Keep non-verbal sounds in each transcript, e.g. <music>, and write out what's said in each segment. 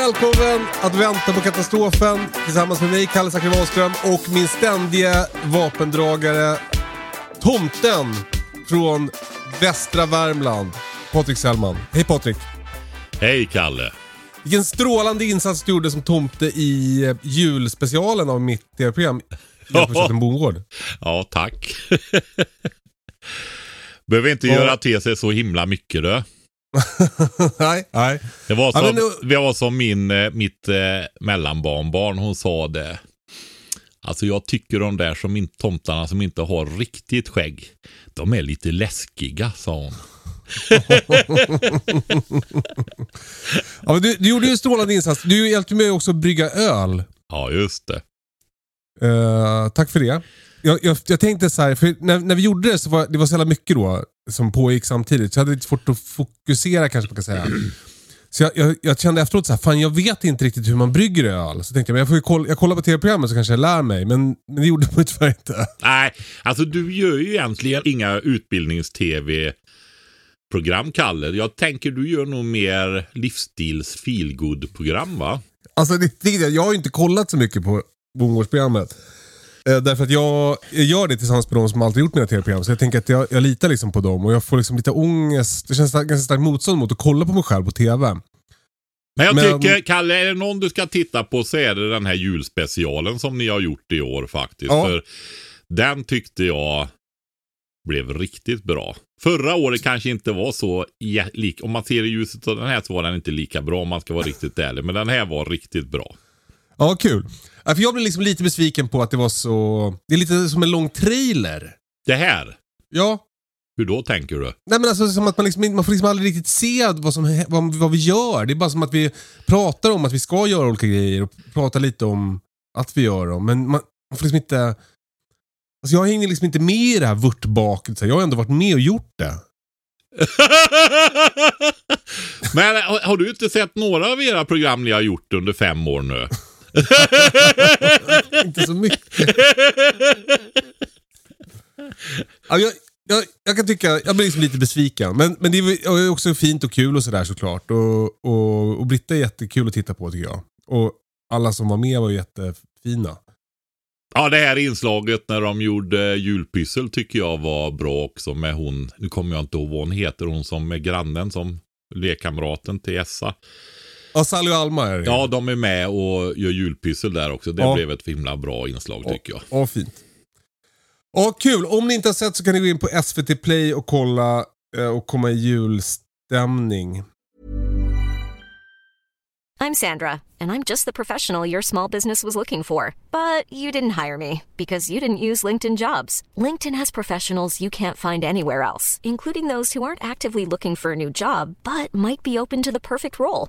välkommen att vänta på katastrofen tillsammans med mig, Kalle Zackari Wahlström och min ständiga vapendragare, tomten från västra Värmland, Patrik Sellman. Hej Patrik! Hej Kalle! Vilken strålande insats du gjorde som tomte i eh, julspecialen av mitt tv-program <laughs> Hjälp en bondgård. Ja, tack. <laughs> Behöver inte Ja. göra till sig så himla mycket du. Nej, nej. Det var som, nu- det var som min, eh, mitt eh, mellanbarnbarn, hon sa det. Alltså jag tycker de där som inte, tomtarna som inte har riktigt skägg, de är lite läskiga, sa hon. <laughs> Ja, du, du gjorde ju en strålande insats. Du hjälpte mig också att brygga öl. Ja, just det. Eh, tack för det. Jag, jag, jag tänkte så här, för när, när vi gjorde det så var det var så jävla mycket då som pågick samtidigt. Så jag hade lite svårt att fokusera kanske man kan säga. Så jag, jag, jag kände efteråt så här, fan jag vet inte riktigt hur man brygger öl. Så tänkte jag, men jag får kolla, jag kollar på tv-programmet så kanske jag lär mig. Men, men det gjorde man ju tyvärr inte. Nej, alltså du gör ju egentligen inga utbildnings-tv-program, Kalle. Jag tänker du gör nog mer livsstils feelgood program va? Alltså det, det, jag har ju inte kollat så mycket på bondgårdsprogrammet. Eh, därför att jag, jag gör det tillsammans med de som alltid gjort mina tv-program. Så jag tänker att jag, jag litar liksom på dem och jag får liksom lite ångest. Det känns ganska starkt motstånd mot att kolla på mig själv på tv. Men jag Men- tycker, Kalle, är det någon du ska titta på så är det den här julspecialen som ni har gjort i år faktiskt. Ja. För den tyckte jag blev riktigt bra. Förra året kanske inte var så, lik, om man ser i ljuset av den här så var den inte lika bra om man ska vara riktigt ärlig. Men den här var riktigt bra. Ja, kul. Ja, för jag blev liksom lite besviken på att det var så... Det är lite som en lång trailer. Det här, Ja. hur då tänker du? Nej men alltså som att man liksom, man får liksom aldrig riktigt se vad, som, vad, vad vi gör. Det är bara som att vi pratar om att vi ska göra olika grejer och pratar lite om att vi gör dem. Men man, man får liksom inte... Alltså jag hänger liksom inte med i det här vörtbaket. Jag har ändå varit med och gjort det. <laughs> Men har, har du inte sett några av era program ni har gjort under fem år nu? <laughs> inte så mycket. Ja, jag, jag, jag kan tycka, jag blir liksom lite besviken. Men, men det är också fint och kul och sådär såklart. Och, och, och Britta är jättekul att titta på tycker jag. Och alla som var med var jättefina. Ja, det här inslaget när de gjorde julpyssel tycker jag var bra också med hon, nu kommer jag inte ihåg vad hon heter, hon som är grannen som lekkamraten till Essa. Ja, Sally och Alma är det. Ja, de är med och gör julpyssel där också. Det Ja. blev ett himla bra inslag tycker jag. Ja, fint. Ja, kul. Om ni inte har sett så kan ni gå in på SVT Play och kolla eh, och komma i julstämning. I'm Sandra, and I'm just the professional your small business was looking for. But you didn't hire me because you didn't use LinkedIn jobs. LinkedIn has professionals you can't find anywhere else, including those who aren't actively looking for a new job but might be open to the perfect role,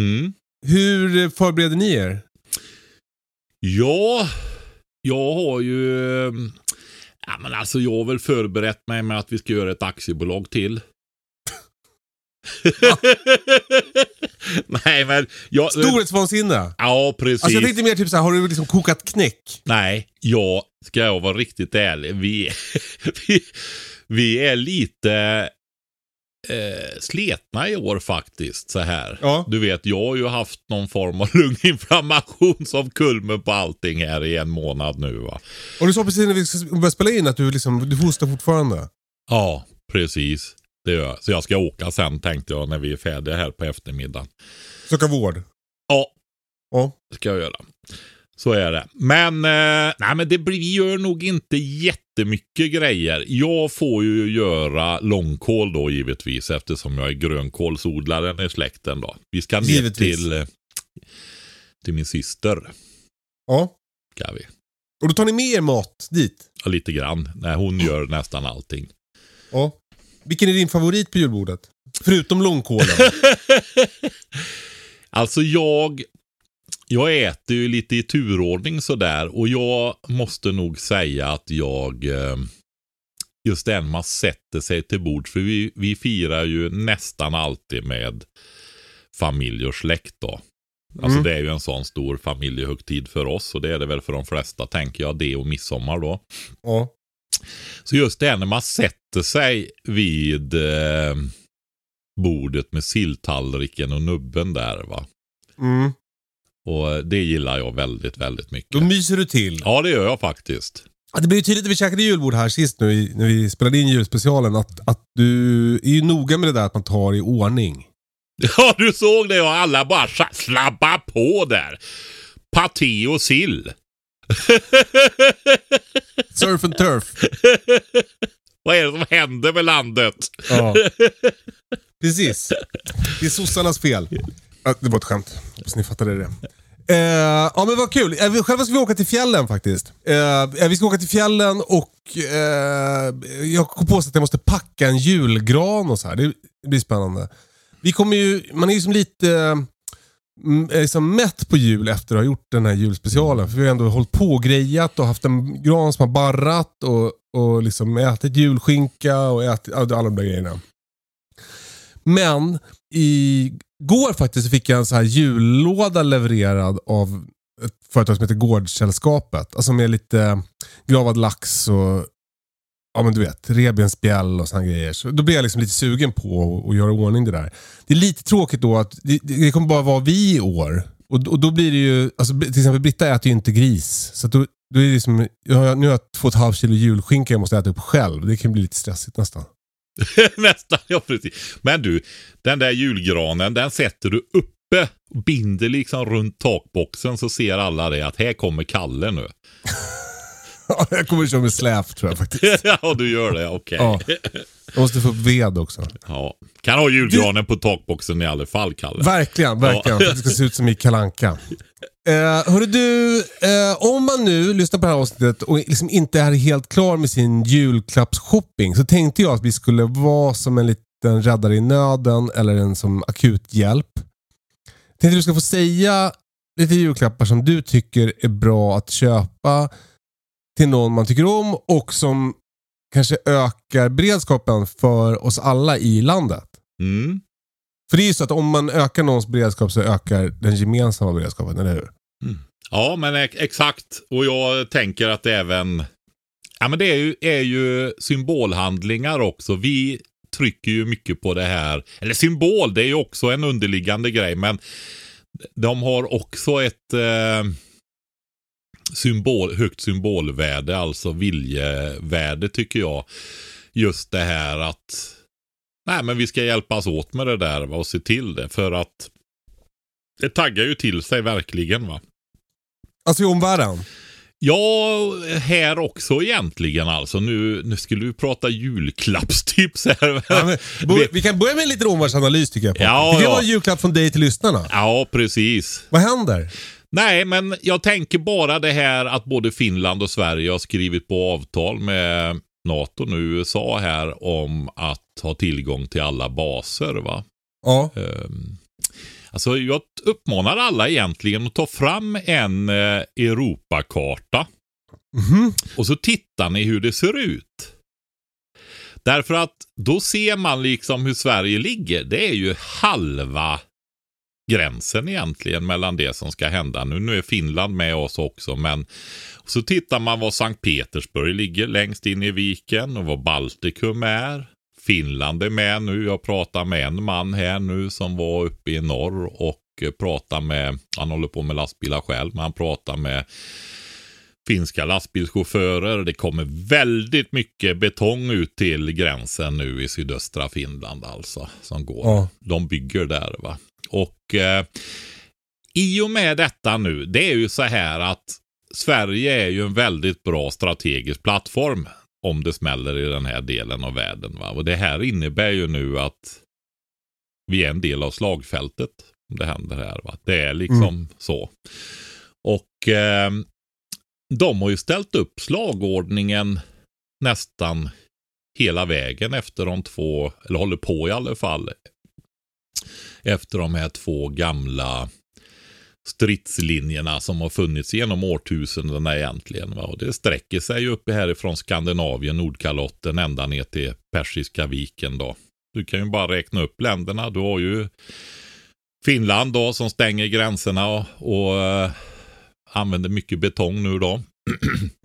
Mm. Hur förbereder ni er? Ja, jag har ju... Ja, men alltså jag har väl förberett mig med att vi ska göra ett aktiebolag till. <laughs> Nej, men... Jag, Storhetsvansinne? Ja, precis. Alltså jag tänkte mer typ så här, har du liksom kokat knäck? Nej, jag ska jag vara riktigt ärlig. Vi, <laughs> vi, vi är lite eh, sletna i år faktiskt. Så här. Ja. Du vet, jag har ju haft någon form av <laughs> lunginflammation som kulmen på allting här i en månad nu. Va? Och du sa precis när vi ska börja spela in att du, liksom, du hostar fortfarande. Ja, precis. Det gör jag. Så jag ska åka sen tänkte jag när vi är färdiga här på eftermiddagen. Söka vård. Ja, Ja. det ska jag göra. Så är det. Men, eh, nej, men det blir, gör nog inte jättemycket grejer. Jag får ju göra långkål då givetvis eftersom jag är grönkålsodlaren i släkten då. Vi ska ner Givetvis. till, eh, till min syster. ja. Ska vi. Och då tar ni med er mat dit? Ja, lite grann. Nej, hon gör nästan allting. Ja. Vilken är din favorit på julbordet? Förutom långkålen. <laughs> <laughs> Alltså jag, jag äter ju lite i turordning sådär och jag måste nog säga att jag, eh, just den man sätter sig till bord, för vi, vi firar ju nästan alltid med familj och släkt då. Alltså Mm. det är ju en sån stor familjehögtid för oss och det är det väl för de flesta tänker jag, det och midsommar då. ja. Så just det när man sätter sig vid eh, bordet med silltallriken och nubben där va. Mm. Och det gillar jag väldigt, väldigt mycket. Då myser du till. Ja, det gör jag faktiskt. Det blev ju tydligt när vi käkade julbord här sist nu när vi spelade in julspecialen att, att du är ju noga med det där att man tar i ordning. <laughs> Ja, du såg det och alla bara sla- slabba på där. Paté och sill. <laughs> Surf and turf. <laughs> Vad är det som händer med landet? Ja. Precis. Det är sossarnas fel. Ja, det var ett skämt. Hoppas ni fattade det. Eh, ja men vad kul. Eh, Själva ska vi åka till fjällen faktiskt. Eh, eh, vi ska åka till fjällen och eh, jag kom på att jag måste packa en julgran och så här. Det blir spännande. Vi kommer ju, man är ju som lite mm, eh, liksom mätt på jul efter att ha gjort den här julspecialen. För vi har ändå hållit på och grejat och haft en gran som har barrat och, och liksom ätit julskinka och ätit alla de där grejerna. Men igår faktiskt så fick jag en så här jullåda levererad av ett företag som heter Gårdssällskapet. Alltså med lite gravad lax och ja men du vet, revbensspjäll och sådana grejer. Så då blev jag liksom lite sugen på att, göra i ordning det där. Det är lite tråkigt då att det, det kommer bara vara vi i år. Och, och då blir det ju, alltså, till exempel Britta äter ju inte gris. Så att då, då är det liksom, jag, har- nu har jag två och ett halvt kilo julskinka jag måste äta upp själv. Det kan bli lite stressigt nästan. <laughs> Nästan, ja precis. Men du, den där julgranen, den sätter du uppe och binder liksom runt takboxen så ser alla det att här kommer Kalle nu. <laughs> Ja, jag kommer köra med släp tror jag faktiskt. <laughs> ja, du gör det, okej. Ja. <laughs> Jag måste få upp ved också. Ja. Kan ha julgranen på takboxen i alla fall, Kalle. Verkligen, verkligen. Att det ska se ut som i Kalanka. Eh, hörru du, eh, om man nu lyssnar på det här avsnittet och liksom inte är helt klar med sin julklappsshopping så tänkte jag att vi skulle vara som en liten räddare i nöden eller en som akut hjälp. Jag tänkte du ska få säga lite julklappar som du tycker är bra att köpa till någon man tycker om och som kanske ökar beredskapen för oss alla i landet. Mm. För det är ju så att om man ökar någons beredskap så ökar den gemensamma beredskapen, eller hur? Ja, men ex- exakt. Och jag tänker att även... Ja, men det är ju, är ju symbolhandlingar också. Vi trycker ju mycket på det här, eller symbol, det är ju också en underliggande grej, men de har också ett eh, symbol, högt symbolvärde, alltså viljevärde tycker jag. Just det här att nej, men vi ska hjälpas åt med det där va, och se till det. För att det taggar ju till sig verkligen. va. Alltså i omvärlden? Ja, här också egentligen alltså. Nu, nu skulle vi prata julklappstips här. <laughs> Ja, men, vi kan börja med en liten omvärldsanalys tycker jag. Ja, det kan ja. vara en julklapp från dig till lyssnarna. Ja, precis. Vad händer? Nej, men jag tänker bara det här att både Finland och Sverige har skrivit på avtal med NATO nu, USA här, om att ha tillgång till alla baser. va. Ja. Ehm, Alltså jag uppmanar alla egentligen att ta fram en eh, Europakarta. Mhm. Och så tittar ni hur det ser ut. Därför att då ser man liksom hur Sverige ligger. Det är ju halva gränsen egentligen mellan det som ska hända. Nu, nu är Finland med oss också, men så tittar man var Sankt Petersburg ligger längst in i viken och var Baltikum är. Finland är med nu. Jag pratar med en man här nu som var uppe i norr och pratar med, han håller på med lastbilar själv, men han pratar med finska lastbilschaufförer. Det kommer väldigt mycket betong ut till gränsen nu i sydöstra Finland alltså. Som går. Ja. De bygger där va. Och eh, i och med detta nu, det är ju så här att Sverige är ju en väldigt bra strategisk plattform om det smäller i den här delen av världen. Va? Och det här innebär ju nu att vi är en del av slagfältet om det händer här. Va? Det är liksom så. Och eh, de har ju ställt upp slagordningen nästan hela vägen efter de två, eller håller på i alla fall, efter de här två gamla stridslinjerna som har funnits genom årtusendena egentligen. Va? Och det sträcker sig ju uppe härifrån Skandinavien, Nordkalotten, ända ner till Persiska viken då. Du kan ju bara räkna upp länderna. Du har ju Finland då som stänger gränserna och, och eh, använder mycket betong nu då. <clears throat>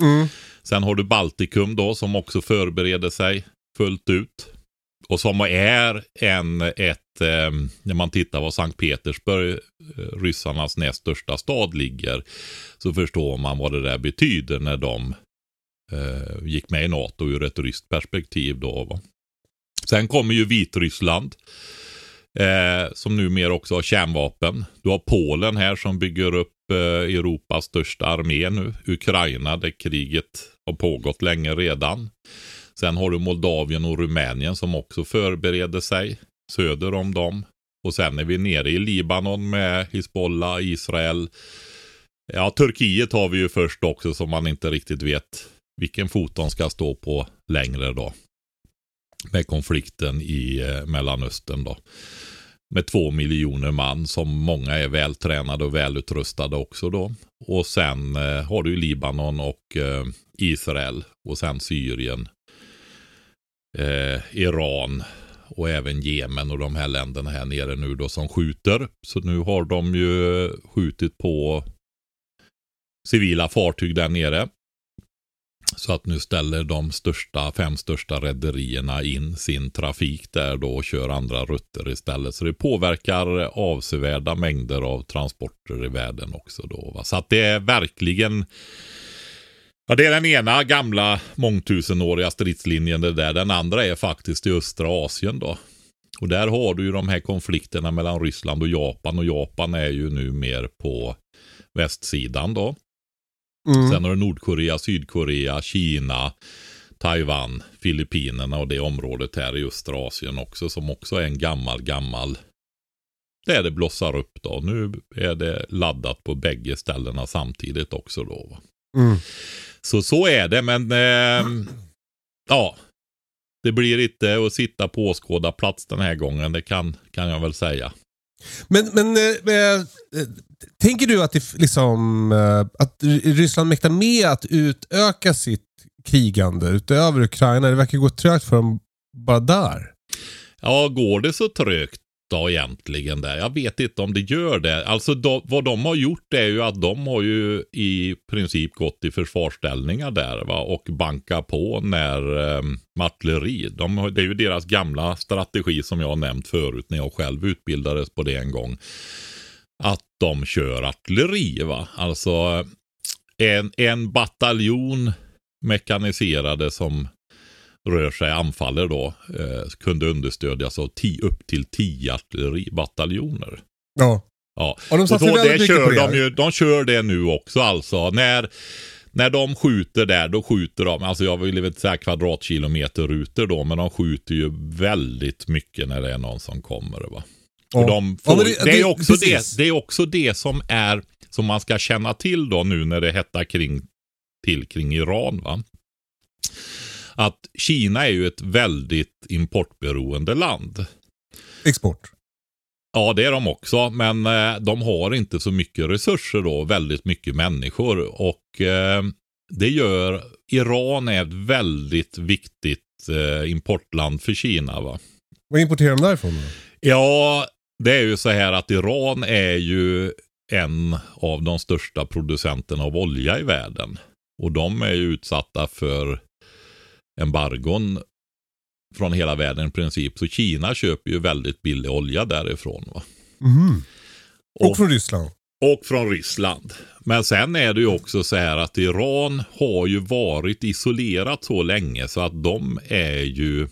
Mm. Sen har du Baltikum då som också förbereder sig fullt ut. Och som är en, ett, eh, när man tittar var Sankt Petersburg, eh, ryssarnas näst största stad, ligger. Så förstår man vad det där betyder när de eh, gick med i NATO ur ett ryskt perspektiv då. Va? Sen kommer ju Vitryssland. Eh, som numera också har kärnvapen. Du har Polen här som bygger upp eh, Europas största armé nu. Ukraina där kriget har pågått länge redan. Sen har du Moldavien och Rumänien som också förbereder sig söder om dem. Och sen är vi nere i Libanon med Hizbollah, Israel. Ja, Turkiet har vi ju först också som man inte riktigt vet vilken fot de ska stå på längre då. Med konflikten i eh, Mellanöstern då. Med två miljoner man som många är vältränade och välutrustade också då. Och sen eh, har du Libanon och eh, Israel och sen Syrien eh, Iran och även Jemen och de här länderna här nere nu då som skjuter. Så nu har de ju skjutit på civila fartyg där nere. Så att nu ställer de största, fem största rederierna in sin trafik där då och kör andra rutter istället. Så det påverkar avsevärda mängder av transporter i världen också då. Va? Så att det är verkligen Ja, det är den ena gamla mångtusenåriga stridslinjen det där. Den andra är faktiskt i östra Asien då. Och där har du ju de här konflikterna mellan Ryssland och Japan. Och Japan är ju nu mer på västsidan då. Mm. Sen har du Nordkorea, Sydkorea, Kina, Taiwan, Filippinerna och det området här i östra Asien också. Som också är en gammal, gammal där det blossar upp då. Nu är det laddat på bägge ställena samtidigt också då. Mm. Så så är det, men ehm, ja. Det blir inte att sitta på åskådarplats den här gången, det kan, kan jag väl säga. Men, men eh, eh, tänker du att, det, liksom, eh, att Ryssland mäktar med att utöka sitt krigande utöver Ukraina? Det verkar gå trögt för dem bara där. Ja, går det så trögt? Egentligen där? Jag vet inte om det gör det. Alltså då, vad de har gjort är ju att de har ju i princip gått i försvarsställningar där va? och bankat på när eh, artilleri. De, det är ju deras gamla strategi som jag har nämnt förut när jag själv utbildades på det en gång. Att de kör artilleri va. Alltså en, en bataljon mekaniserade som rör sig anfaller då eh, kunde understödjas av ti, upp till tio artilleribataljoner. Ja. Ja. Och de Och väldigt det kör det. de, ju, de kör det nu också alltså. När, när de skjuter där, då skjuter de, alltså jag vill inte säga kvadratkilometer rutor då, men de skjuter ju väldigt mycket när det är någon som kommer. Va? Ja. Och de Ja, får, men det, det- är också det, det är också det som är, som man ska känna till då nu när det hettar kring, till kring Iran. va Att Kina är ju ett väldigt importberoende land. Export. Ja, det är de också, men eh, de har inte så mycket resurser då, väldigt mycket människor. Och eh, det gör, Iran är ett väldigt viktigt eh, importland för Kina. va. Vad importerar de därifrån då? Ja, det är ju så här att Iran är ju en av de största producenterna av olja i världen. Och de är ju utsatta för embargon från hela världen i princip. Så Kina köper ju väldigt billig olja därifrån. Va? Mhm. Och, Och- från Ryssland. och från Ryssland. Men sen är det ju också så här att Iran har ju varit isolerat så länge så att de är ju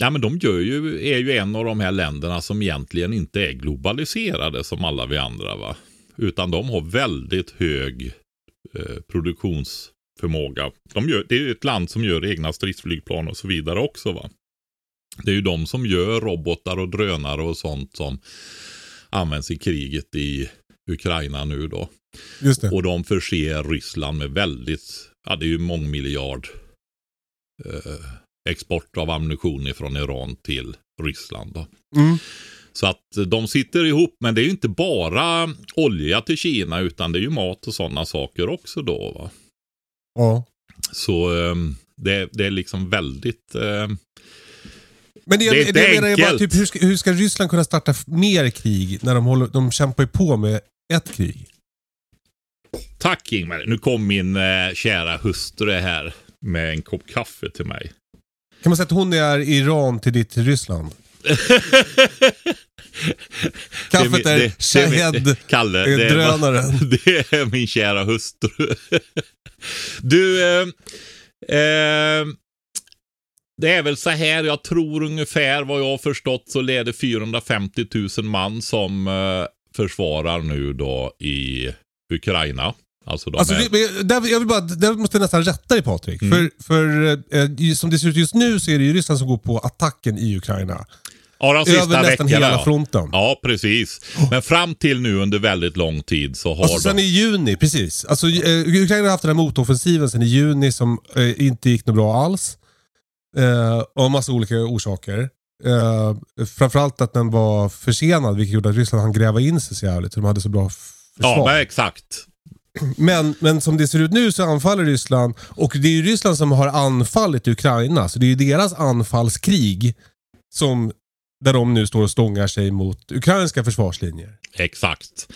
Ja men de gör ju, är ju en av de här länderna som egentligen inte är globaliserade som alla vi andra va. Utan de har väldigt hög eh, produktionsförmåga. De gör, det är ett land som gör egna stridsflygplan och så vidare också va. Det är ju de som gör robotar och drönare och sånt som används i kriget i Ukraina nu då. Just det. Och de förser Ryssland med väldigt, ja det är ju mångmiljard eh, export av ammunition från Iran till Ryssland. Då. Mm. Så att de sitter ihop, men det är ju inte bara olja till Kina utan det är ju mat och sådana saker också då. Va? Ja. Så eh, det, det är liksom väldigt... Eh, Men det, Det är det, det jag menar är bara, typ, hur, ska, hur ska Ryssland kunna starta mer krig när de, håller, de kämpar ju på med ett krig? tack Ingmar. Nu kom min eh, kära hustru här med en kopp kaffe till mig. Kan man säga att hon är Iran till ditt Ryssland? Kaffet <laughs> Det är, är min- det- det eh, det är, drönaren. <laughs> det är min kära hustru. <laughs> Du, eh, eh, det är väl så här, jag tror ungefär vad jag har förstått så leder 450 000 man som eh, försvarar nu då i Ukraina. Alltså Alltså, är, det, där, jag vill bara, där måste jag nästan rätta dig Patrik. Mm. För, för eh, som det ser ut just nu så är det ju Ryssland som går på attacken i Ukraina. Ja, de sista Över nästan veckorna. hela ja. fronten. Ja, precis. Men fram till nu under väldigt lång tid så har Alltså sen de... i juni, precis. Alltså, eh, Ukraina har haft den här motoffensiven sen i juni som eh, inte gick något bra alls. Eh, av massa olika orsaker. Eh, framförallt att den var försenad vilket gjorde att Ryssland hann gräva in sig så jävligt. De hade så bra f- Ja, försvar. men exakt. men, men som det ser ut nu så anfaller Ryssland och det är ju Ryssland som har anfallit Ukraina. Så det är ju deras anfallskrig som, där de nu står och stångar sig mot ukrainska försvarslinjer. Exakt.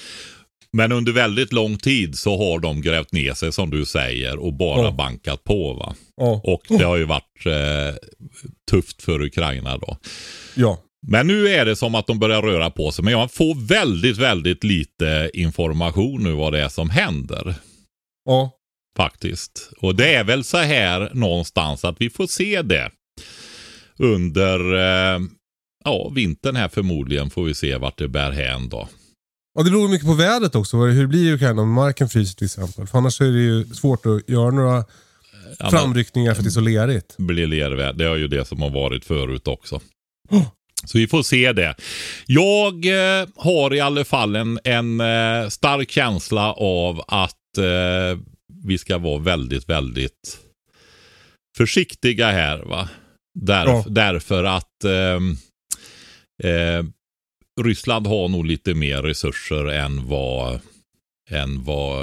Men under väldigt lång tid så har de grävt ner sig som du säger och bara Ja. bankat på. va. Ja. Och det har ju varit eh, tufft för Ukraina då. ja. Men nu är det som att de börjar röra på sig. Men jag får väldigt, väldigt lite information nu vad det är som händer. Ja. Faktiskt. Och det är väl så här någonstans att vi får se det under eh, ja, vintern här förmodligen får vi se vart det bär hän då. Ja, det beror mycket på vädret också, hur det blir i Ukraina om marken fryser till exempel. För annars är det ju svårt att göra några Ja, framryckningar för att det är så lerigt. blir lerväder. Det är ju det som har varit förut också. Så vi får se det. Jag eh, har i alla fall en, en eh, stark känsla av att eh, vi ska vara väldigt, väldigt försiktiga här. va. Där, Ja. Därför att ehm, eh, Ryssland har nog lite mer resurser än vad, än vad,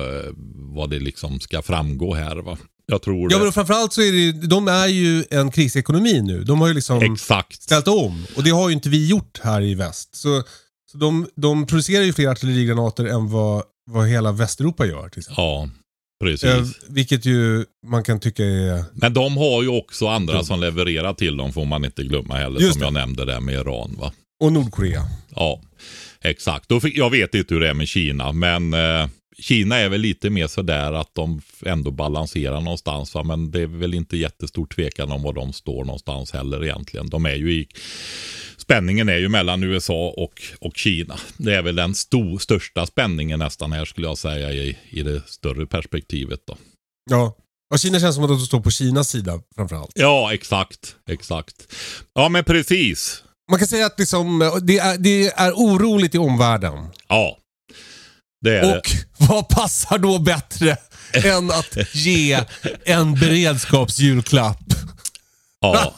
vad det liksom ska framgå här. va. Jag tror Ja det. men framförallt så är det de är ju en krisekonomi nu. De har ju liksom Exakt. ställt om. Och det har ju inte vi gjort här i väst. Så, så de, de producerar ju fler artillerigranater än vad, vad hela Västeuropa gör. Till exempel. Ja, precis. Eh, vilket ju man kan tycka är... Men de har ju också andra som levererar till dem får man inte glömma heller. Just som det. jag nämnde där med Iran. Va? Och Nordkorea. Ja, exakt. Fick, jag vet inte hur det är med Kina, men eh, Kina är väl lite mer sådär att de ändå balanserar någonstans. Va? Men det är väl inte jättestor tvekan om var de står någonstans heller egentligen. De är ju i, spänningen är ju mellan USA och, och Kina. Det är väl den stor, största spänningen nästan här skulle jag säga i, i det större perspektivet. Då. Ja. Och Kina känns som att de står på Kinas sida framförallt. Ja, exakt. Exakt. Ja, men precis. Man kan säga att liksom, eh, det, är, det är oroligt i omvärlden. Ja, det är det. Och vad passar då bättre än att ge en beredskapsjulklapp? Ja.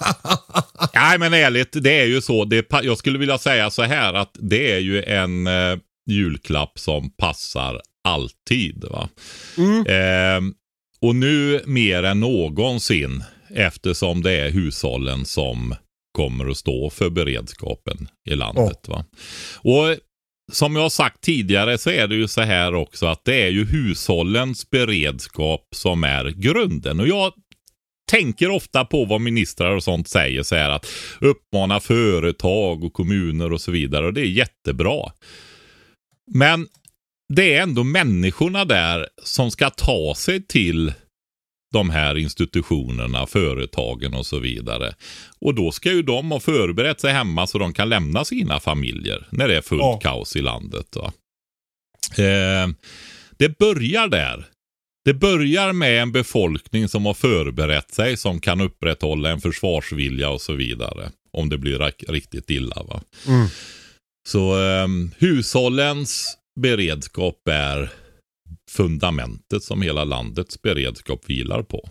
Nej men ärligt, det är ju så. Det, jag skulle vilja säga så här att det är ju en eh, julklapp som passar alltid. Va? Ehm, och nu mer än någonsin eftersom det är hushållen som kommer att stå för beredskapen i landet. Va? Och som jag har sagt tidigare så är det ju så här också att det är ju hushållens beredskap som är grunden. Och jag tänker ofta på vad ministrar och sånt säger så här att uppmana företag och kommuner och så vidare och det är jättebra. Men det är ändå människorna där som ska ta sig till de här institutionerna, företagen och så vidare. Och då ska ju de ha förberett sig hemma så de kan lämna sina familjer när det är fullt Ja. kaos i landet. Eh, det börjar där. Det börjar med en befolkning som har förberett sig, som kan upprätthålla en försvarsvilja och så vidare. Om det blir riktigt illa. Va? Mm. Så eh, hushållens beredskap är fundamentet som hela landets beredskap vilar på.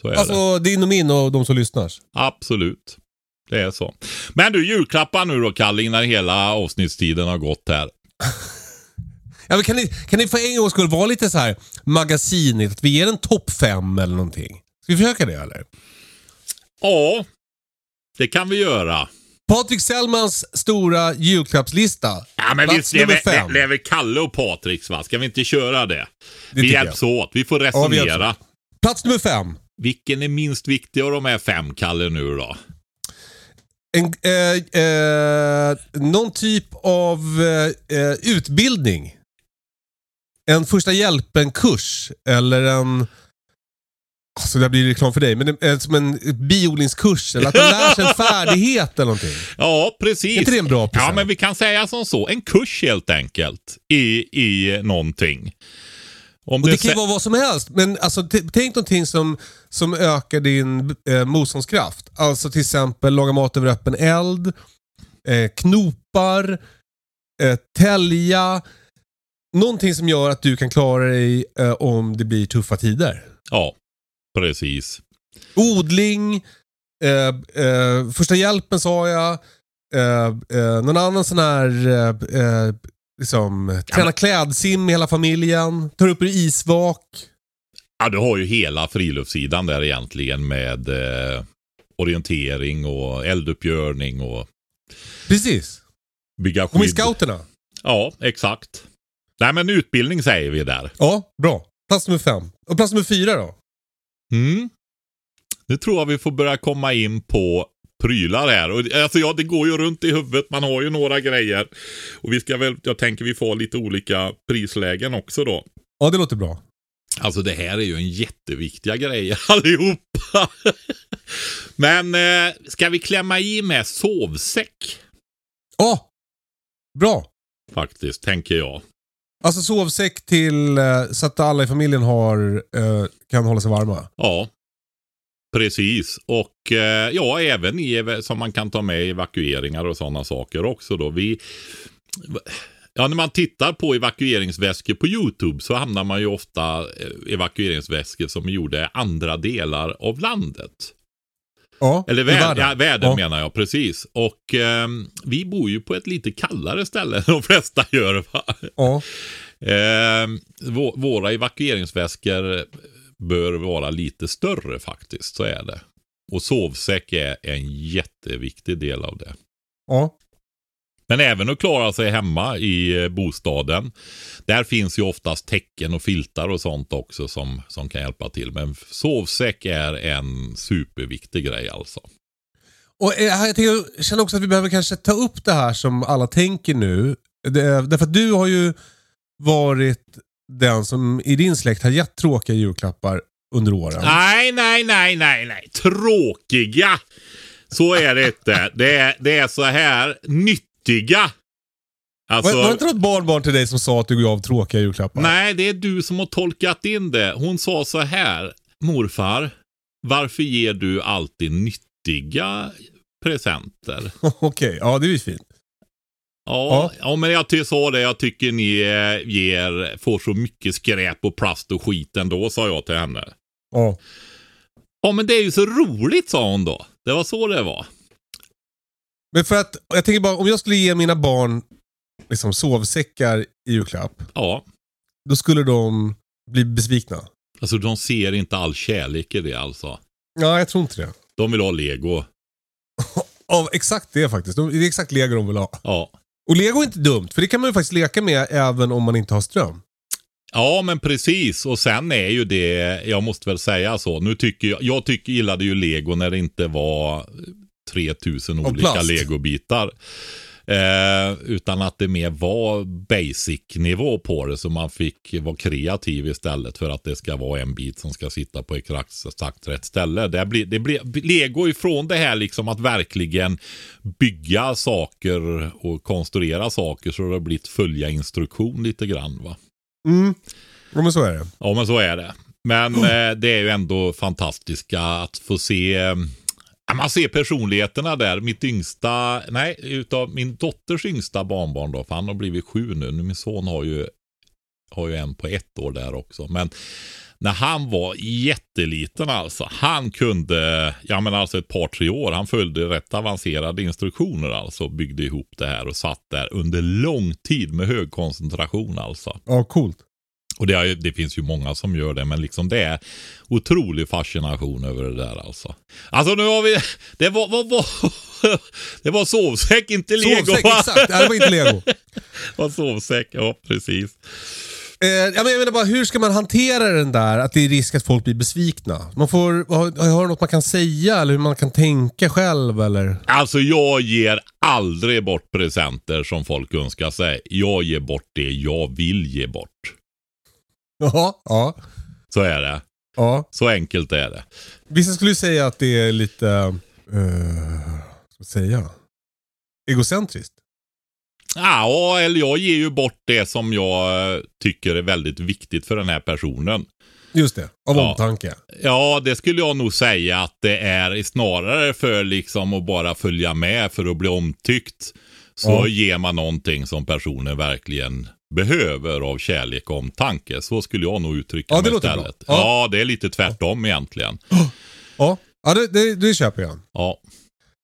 Så är det. Alltså din och min och de som lyssnar. Absolut. Det är så. Men du, julklappar nu då Kalle innan hela avsnittstiden har gått här. <laughs> Ja, men kan, ni, kan ni för en gångs skull vara lite så här magasinigt? Att vi ger en topp fem eller någonting? Ska vi försöka det eller? Ja, det kan vi göra. Patrik Sellmans stora julklappslista. Ja, men Plats visst, är, nummer väl, fem. det, det är väl Kalle och Patriks va? Ska vi inte köra det? Det vi hjälps åt. Vi får Ja, vi resonera. Plats nummer fem. Vilken är minst viktig av de här fem, Kalle, nu då? En, eh, eh, någon typ av eh, eh, utbildning. En första hjälpen-kurs eller en... Alltså det blir reklam för dig, men en, en, som en biodlingskurs eller att man lär sig en <laughs> färdighet eller någonting. Ja, precis. Är inte det en bra Ja, present? men vi kan säga som så. En kurs helt enkelt i, i någonting. Om Och det kan ju vara vad som helst, men alltså, tänk någonting som, som ökar din eh, motståndskraft. Alltså till exempel laga mat över öppen eld, eh, knopar, eh, tälja. Någonting som gör att du kan klara dig eh, om det blir tuffa tider. Ja, precis. Odling, eh, eh, första hjälpen sa jag. Eh, eh, någon annan sån här, eh, eh, liksom, träna klädsim med hela familjen. Tar upp ur isvak. Ja, du har ju hela friluftssidan där egentligen med orientering och elduppgörning och Precis. bygga Och med skydd. scouterna. Ja, exakt. Nej, men utbildning säger vi där. Ja, bra. Plats nummer fem. Och plats nummer fyra då? Mm. Nu tror jag vi får börja komma in på prylar här. Och, alltså, ja, det går ju runt i huvudet. Man har ju några grejer. Och vi ska väl, jag tänker vi får lite olika prislägen också då. Ja, det låter bra. Alltså det här är ju en jätteviktiga grejer <laughs> allihopa. Men eh, ska vi klämma i med sovsäck? Ja, bra. Faktiskt, tänker jag. Alltså sovsäck till eh, så att alla i familjen har, eh, kan hålla sig varma. Ja, precis. Och eh, ja, även i, som man kan ta med i evakueringar och sådana saker också då. Vi, ja, när man tittar på evakueringsväskor på YouTube så hamnar man ju ofta evakueringsväskor som är gjorda i andra delar av landet. Ja, Eller världen. ja, världen Ja. menar jag, precis. Och ehm, vi bor ju på ett lite kallare ställe än de flesta gör. Va? Ja. Vå- våra evakueringsväskor bör vara lite större faktiskt. Så är det. Och sovsäck är en jätteviktig del av det. Ja. Men även att klara sig hemma i eh, bostaden. Där finns ju oftast täcken och filtar och sånt också som, som kan hjälpa till. Men sovsäck är en superviktig grej alltså. Och eh, jag, tänker, jag känner också att vi behöver kanske ta upp det här som alla tänker nu. Det, därför att du har ju varit den som i din släkt har gett tråkiga julklappar under åren. Nej, nej, nej, nej, nej. Tråkiga. Så är det inte. Det är, det är så här nyttiga. Alltså, var, var det inte något barnbarn till dig som sa att du gav tråkiga julklappar? nej, det är du som har tolkat in det. Hon sa så här. Morfar, varför ger du alltid nyttiga presenter? <laughs> Okej, ja det är ju fint. Ja, ja. men jag sa det. Jag tycker ni eh, ger, får så mycket skräp och plast och skit ändå, sa jag till henne. Ja. Ja, men det är ju så roligt, sa hon då. Det var så det var. Men för att, jag tänker bara, om jag skulle ge mina barn liksom, sovsäckar i julklapp, Ja, då skulle de bli besvikna. alltså de ser inte all kärlek i det alltså. Ja, jag tror inte det. De vill ha lego. <laughs> Av exakt det faktiskt. De- Det är exakt lego de vill ha. Ja. Och lego är inte dumt, för det kan man ju faktiskt leka med även om man inte har ström. Ja, men precis. Och sen är ju det, jag måste väl säga så. Nu tycker jag, jag tycker, gillade ju lego när det inte var 3000 Och olika plast. legobitar. Eh, utan att det mer var basic-nivå på det. Så man fick vara kreativ istället för att det ska vara en bit som ska sitta på exakt exakt rätt ställe. Det blir, det blir lego ifrån det här liksom att verkligen bygga saker och konstruera saker så det har blivit följa instruktion lite grann. va. Mm. Ja, men så är det. Ja, men så är det. Men eh, det är ju ändå fantastiska att få se. Man ser personligheterna där. Mitt yngsta, nej, utav min dotters yngsta barnbarn då, för han har blivit sju nu. Min son har ju, har ju en på ett år där också. Men när han var jätteliten alltså, han kunde, ja men alltså ett par tre år, han följde rätt avancerade instruktioner alltså, byggde ihop det här och satt där under lång tid med hög koncentration alltså. Ja, coolt. Och det, är, det finns ju många som gör det, men liksom det är otrolig fascination över det där alltså. Alltså nu har vi, det var, vad var, <laughs> det var sovsäck, inte lego. Sovsäck, va? exakt. Det var inte lego. <laughs> Det var sovsäck, ja precis. Eh, jag menar bara, hur ska man hantera den där att det är risk att folk blir besvikna? Man får, har, har något man kan säga eller hur man kan tänka själv eller? Alltså jag ger aldrig bort presenter som folk önskar sig. Jag ger bort det jag vill ge bort. Ja, ja, Så är det. ja. Så enkelt är det. Vissa skulle säga att det är lite, uh, ska säga, egocentriskt. Ja, eller jag ger ju bort det som jag eh, tycker är väldigt viktigt för den här personen. Just det, av Ja. omtanke. Ja, det skulle jag nog säga att det är snarare för liksom att bara följa med för att bli omtyckt. Så Ja. ger man någonting som personen verkligen behöver av kärlek och omtanke. Så skulle jag nog uttrycka Ja, det mig istället. bra. Ja. Ja. det är lite tvärtom egentligen. <gasps> Ja, ja det, det, det köper jag. Ja.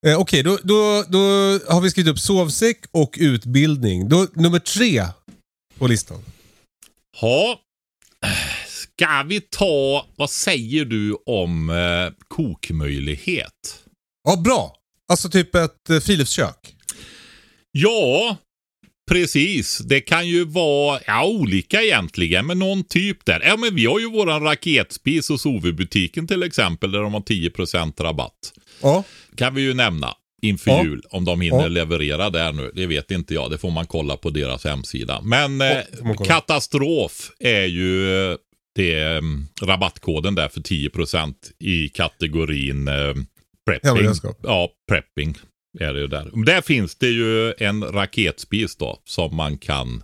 Eh, Okej, då, då, då har vi skrivit upp sovsäck och utbildning. Då, nummer tre på listan. Ha. Ska vi ta, vad säger du om eh, kokmöjlighet? Ja, bra. Alltså typ ett eh, friluftskök. Ja, precis. Det kan ju vara ja, olika egentligen, men någon typ där. Ja, men vi har ju våran raketspis hos OV-butiken till exempel, där de har 10% rabatt. Ja, Kan vi ju nämna inför Ja. jul, om de hinner Ja. leverera där nu. Det vet inte jag, det får man kolla på deras hemsida. Men eh, katastrof är ju eh, det, eh, rabattkoden där för 10% i kategorin eh, prepping. Ja, prepping är det ju där. Där finns det ju en raketspis då som man kan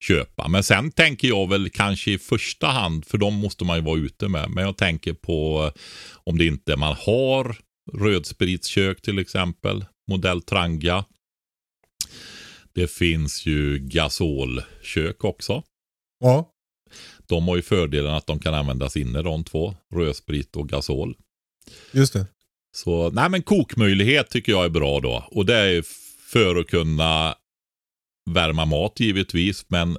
köpa. Men sen tänker jag väl kanske i första hand, för de måste man ju vara ute med. Men jag tänker på eh, om det inte man har rödspritskök till exempel, modell Tranga. Det finns ju gasolkök också. ja. De har ju fördelen att de kan användas inne de två, rödsprit och gasol. just det. Så nej men kokmöjlighet tycker jag är bra då. Och det är för att kunna värma mat givetvis. Men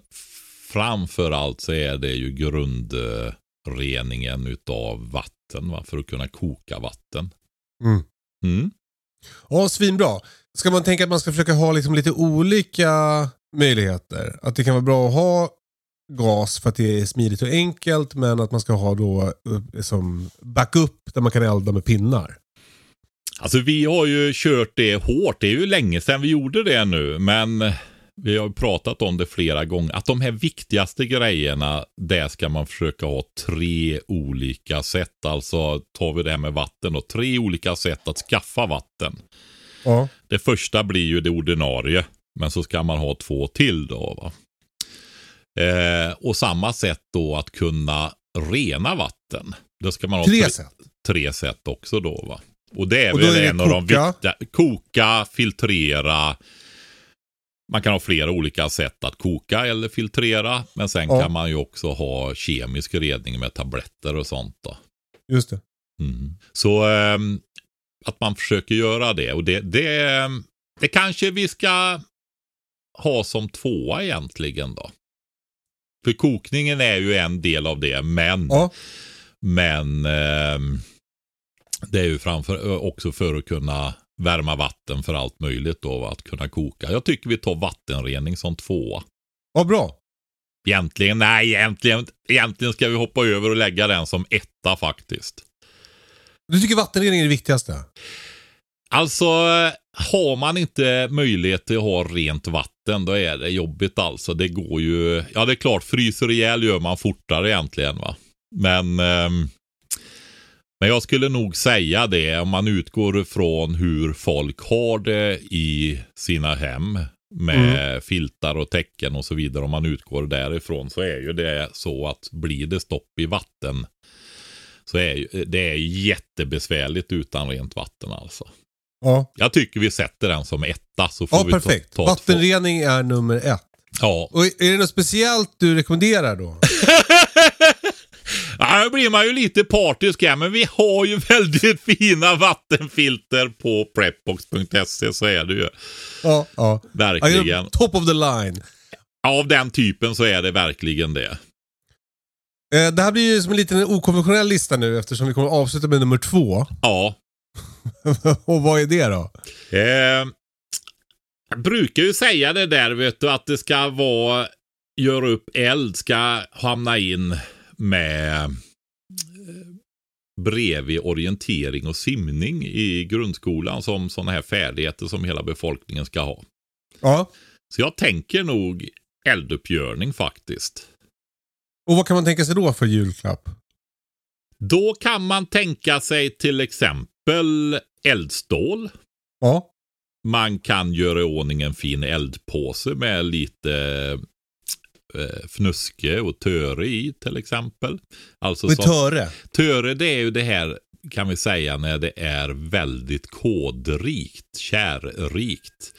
framför allt så är det ju grund, eh, reningen utav vatten va? för att kunna koka vatten. Mm. Mm. Ja, svinbra. Ska man tänka att man ska försöka ha liksom lite olika möjligheter? Att det kan vara bra att ha gas för att det är smidigt och enkelt, men att man ska ha då eh, som backup där man kan elda med pinnar. Alltså vi har ju kört det hårt. Det är ju länge sedan vi gjorde det nu. Men vi har pratat om det flera gånger. Att de här viktigaste grejerna, där ska man försöka ha tre olika sätt. Alltså tar vi det här med vatten och tre olika sätt att skaffa vatten. Ja. Det första blir ju det ordinarie. Men så ska man ha två till då. Eh, och samma sätt då att kunna rena vatten. Då ska man ha Tre sätt. tre sätt också då va. Och det är Och väl är det en av de koka. viktiga. Koka, filtrera. Man kan ha flera olika sätt att koka eller filtrera. Men sen Ja. kan man ju också ha kemisk rening med tabletter och sånt då. Just det. Mm. Så ehm, att man försöker göra det. Och det, det, det kanske vi ska ha som tvåa egentligen då. För kokningen är ju en del av det, men, Ja. men ehm, det är ju framför också för att kunna värma vatten för allt möjligt då, att kunna koka. Jag tycker vi tar vattenrening som tvåa. Ja, bra. Egentligen, nej, egentligen, egentligen ska vi hoppa över och lägga den som etta faktiskt. Du tycker vattenrening är det viktigaste? Alltså, har man inte möjlighet till att ha rent vatten, då är det jobbigt alltså. Det går ju, ja det är klart, fryser ihjäl gör man fortare egentligen va. Men, ehm, men jag skulle nog säga det, om man utgår ifrån hur folk har det i sina hem med filtar och täcken och så vidare. Om man utgår därifrån så är ju det så att blir det stopp i vatten så är det är jättebesvärligt utan rent vatten alltså. Ja. Jag tycker vi sätter den som etta så får Ja, vi perfekt. ta, ta två. Vattenrening är nummer ett. Ja. Och är det något speciellt du rekommenderar då? <laughs> nu blir man ju lite partisk här, men vi har ju <laughs> väldigt fina vattenfilter på prepbox.se så är det ju. Ja, ja. Verkligen. Top of the line. Av den typen så är det verkligen det. Eh, Det här blir ju som en liten okonventionell lista nu eftersom vi kommer avsluta med nummer två. Ja. <laughs> Och vad är det då? Eh, jag brukar ju säga det där vet du att det ska vara göra upp eld ska hamna in med eh, bredvid orientering och simning i grundskolan som sådana här färdigheter som hela befolkningen ska ha. Ja. Så jag tänker nog elduppgörning faktiskt. Och vad kan man tänka sig då för julklapp? Då kan man tänka sig till exempel eldstål. Ja. Man kan göra i ordning en fin eldpåse med lite eh, fnuske och töre i till exempel. Alltså Med som- töre. Töre det är ju det här kan vi säga när det är väldigt kodrikt, kärrikt.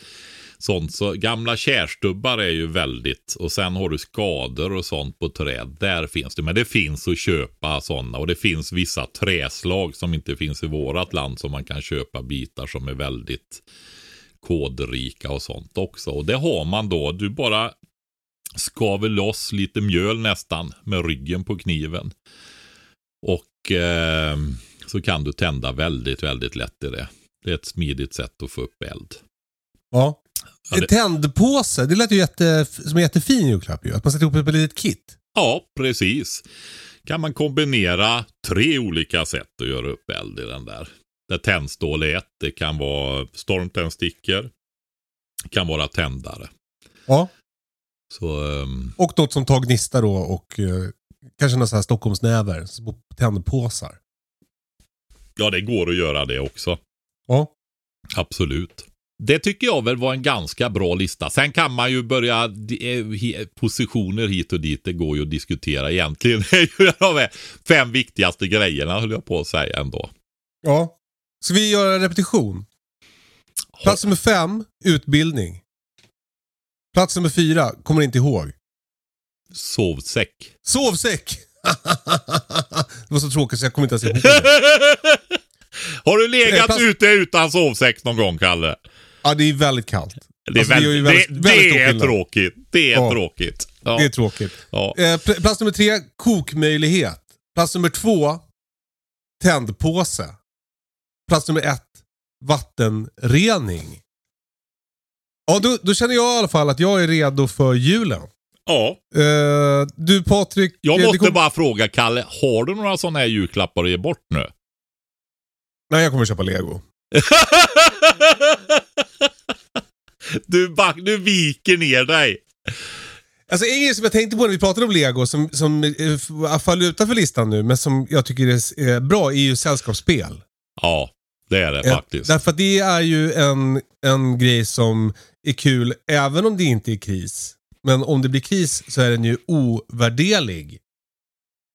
Sånt så, gamla kärstubbar är ju väldigt, och sen har du skador och sånt på träd. Där finns det, men det finns att köpa sådana. Och det finns vissa träslag som inte finns i vårat land som man kan köpa bitar som är väldigt kodrika och sånt också. Och det har man då, du bara skaver loss lite mjöl nästan med ryggen på kniven. Och eh, så kan du tända väldigt, väldigt lätt i det. Det är ett smidigt sätt att få upp eld. Ja. En det- tändpåse, det lät ju jätte, som en jättefin julklapp ju. Att man sätter ihop ett litet kit. Ja, precis. Kan man kombinera tre olika sätt att göra upp eld i den där. Där tändstål är ett, det kan vara stormtändstickor. Det kan vara tändare. Ja. Så ehm, Och något som tar gnista då och eh, kanske några så här Stockholmsnäver. Små tändpåsar. ja, det går att göra det också. Ja. Absolut. Det tycker jag väl var en ganska bra lista. Sen kan man ju börja, eh, positioner hit och dit, det går ju att diskutera egentligen. <laughs> Det är ju de här fem viktigaste grejerna höll jag på att säga ändå. Ja. Ska vi göra en repetition? Plats nummer fem, utbildning. Plats nummer fyra, kommer inte ihåg. Sovsäck. Sovsäck! <laughs> det var så tråkigt så jag kommer inte ens ihåg det. <laughs> Har du legat Plats- ute utan sovsäck någon gång, Kalle? Ja, det är väldigt kallt. Det är, Alltså, det är ju väldigt, väldigt- det, väldigt det är tråkigt. Det är Ja. tråkigt. Ja. Det är tråkigt. ja. Eh, pl- plats nummer tre, kokmöjlighet. Plats nummer två, tändpåse. Plats nummer ett, vattenrening. Ja, då, då känner jag i alla fall att jag är redo för julen. Ja. Eh, du Patrik. Jag eh, måste kom- bara fråga Kalle, har du några sådana här julklappar att ge bort nu? Nej, jag kommer köpa lego. <laughs> du, back, du viker ner dig. Alltså en grej som jag tänkte på när vi pratade om lego som, som eh, faller utanför listan nu, men som jag tycker är bra, är ju sällskapsspel. Ja, det är det faktiskt. Därför att det är ju en, en grej som är kul även om det inte är kris. Men om det blir kris så är den ju ovärderlig.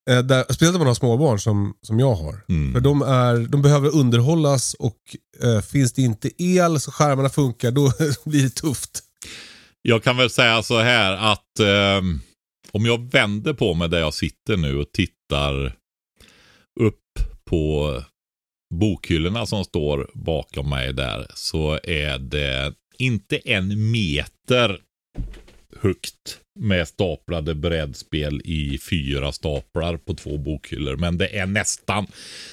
Eh, där, speciellt om man har småbarn som, som jag har. Mm. För de, är, de behöver underhållas och eh, finns det inte el så skärmarna funkar, då <laughs> blir det tufft. Jag kan väl säga så här att ehm, om jag vänder på mig där jag sitter nu och tittar upp på bokhyllorna som står bakom mig där så är det inte en meter högt med staplade brädspel i fyra staplar på två bokhyllor. Men det är nästan,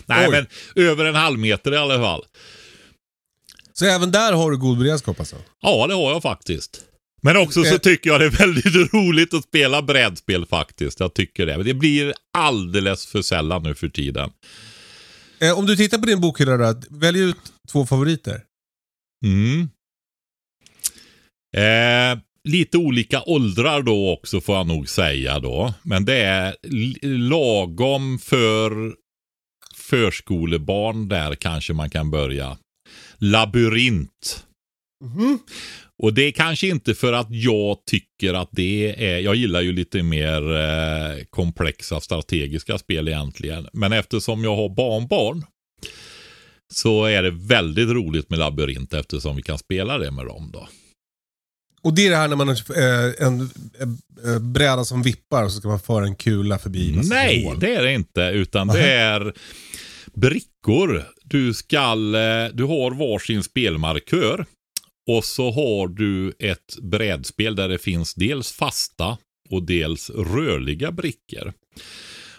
nej Oj. men över en halv meter i alla fall. Så även där har du god beredskap alltså? Ja, det har jag faktiskt. Men också så Eh. tycker jag det är väldigt <laughs> roligt att spela brädspel faktiskt. Jag tycker det. Men Det blir alldeles för sällan nu för tiden. Eh, om du tittar på din bokhylla där, välj ut två favoriter. Mm. Eh, lite olika åldrar då också får jag nog säga då. Men det är lagom för förskolebarn där kanske man kan börja. Labyrint. Och det är kanske inte för att jag tycker att det är, jag gillar ju lite mer eh, komplexa strategiska spel egentligen. Men eftersom jag har barnbarn så är det väldigt roligt med labyrint eftersom vi kan spela det med dem då. Och det är det här när man har eh, en eh, bräda som vippar och så ska man föra en kula förbi. Nej, hål. det är det inte. Utan det är brickor. Du skall, eh, du har varsin spelmarkör. Och så har du ett brädspel där det finns dels fasta och dels rörliga brickor.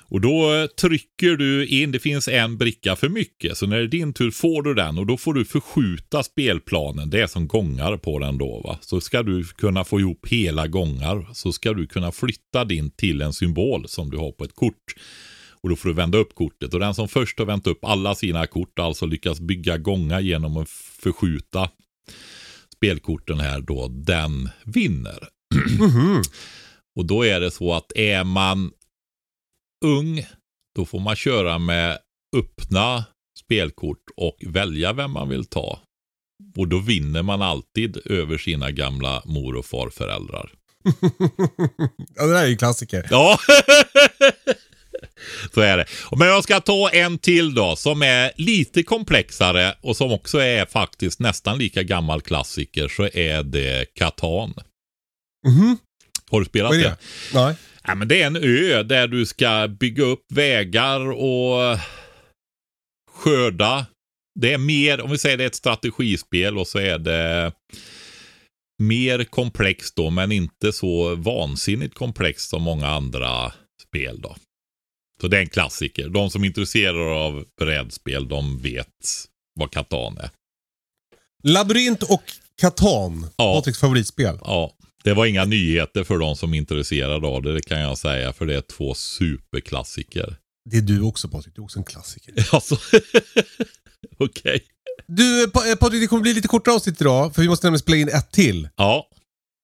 Och då eh, trycker du in, det finns en bricka för mycket. Så när det är din tur får du den och då får du förskjuta spelplanen. Det är som gångar på den då va. Så ska du kunna få ihop hela gångar. Så ska du kunna flytta din till en symbol som du har på ett kort. Och då får du vända upp kortet. Och den som först har vänt upp alla sina kort, alltså lyckas bygga gångar genom att förskjuta spelkorten här då, den vinner. Och då är det så att är man ung, då får man köra med öppna spelkort och välja vem man vill ta. Och då vinner man alltid över sina gamla mor och farföräldrar. <laughs> ja, det där är ju klassiker. Ja, <laughs> så är det. Men jag ska ta en till då som är lite komplexare och som också är faktiskt nästan lika gammal klassiker så är det Catan. Mhm. Har du spelat det? det? Nej. Ja, men det är en ö där du ska bygga upp vägar och skörda. Det är mer, om vi säger det är ett strategispel och så är det mer komplext då, men inte så vansinnigt komplext som många andra spel då. Så det är en klassiker. De som är intresserade av brädspel, de vet vad Catan är. Labyrint och Catan. Ja. Patriks favoritspel. Ja, det var inga nyheter för de som är intresserade av det, det kan jag säga, för det är två superklassiker. Det är du också Patrik, du är också en klassiker. <laughs> Alltså, <laughs> okej. Du Pa- eh, Patrik, det kommer bli lite kortare avsnitt idag, för vi måste nämligen spela in ett till. Ja,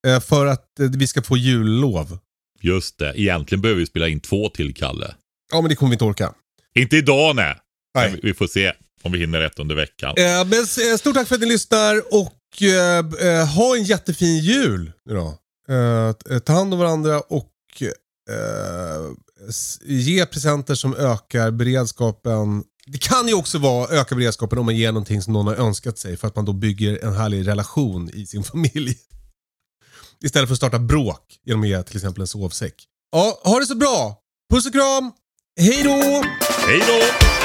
eh, För att eh, vi ska få jullov. just det. Egentligen behöver vi spela in två till, Kalle. Ja, men det kommer vi inte orka. Inte idag, nej. Nej. Vi- får se om vi hinner rätt under veckan. Eh, men stort tack för att ni lyssnar och eh, eh, ha en jättefin jul nu då. Eh, eh ta hand om varandra och eh, ge presenter som ökar beredskapen. Det kan ju också vara öka beredskapen om man ger någonting som någon har önskat sig för att man då bygger en härlig relation i sin <laughs> familj. Istället för att starta bråk genom att ge till exempel en sovsäck. Ja, ha det så bra! Puss och kram! Hej då! Hej då!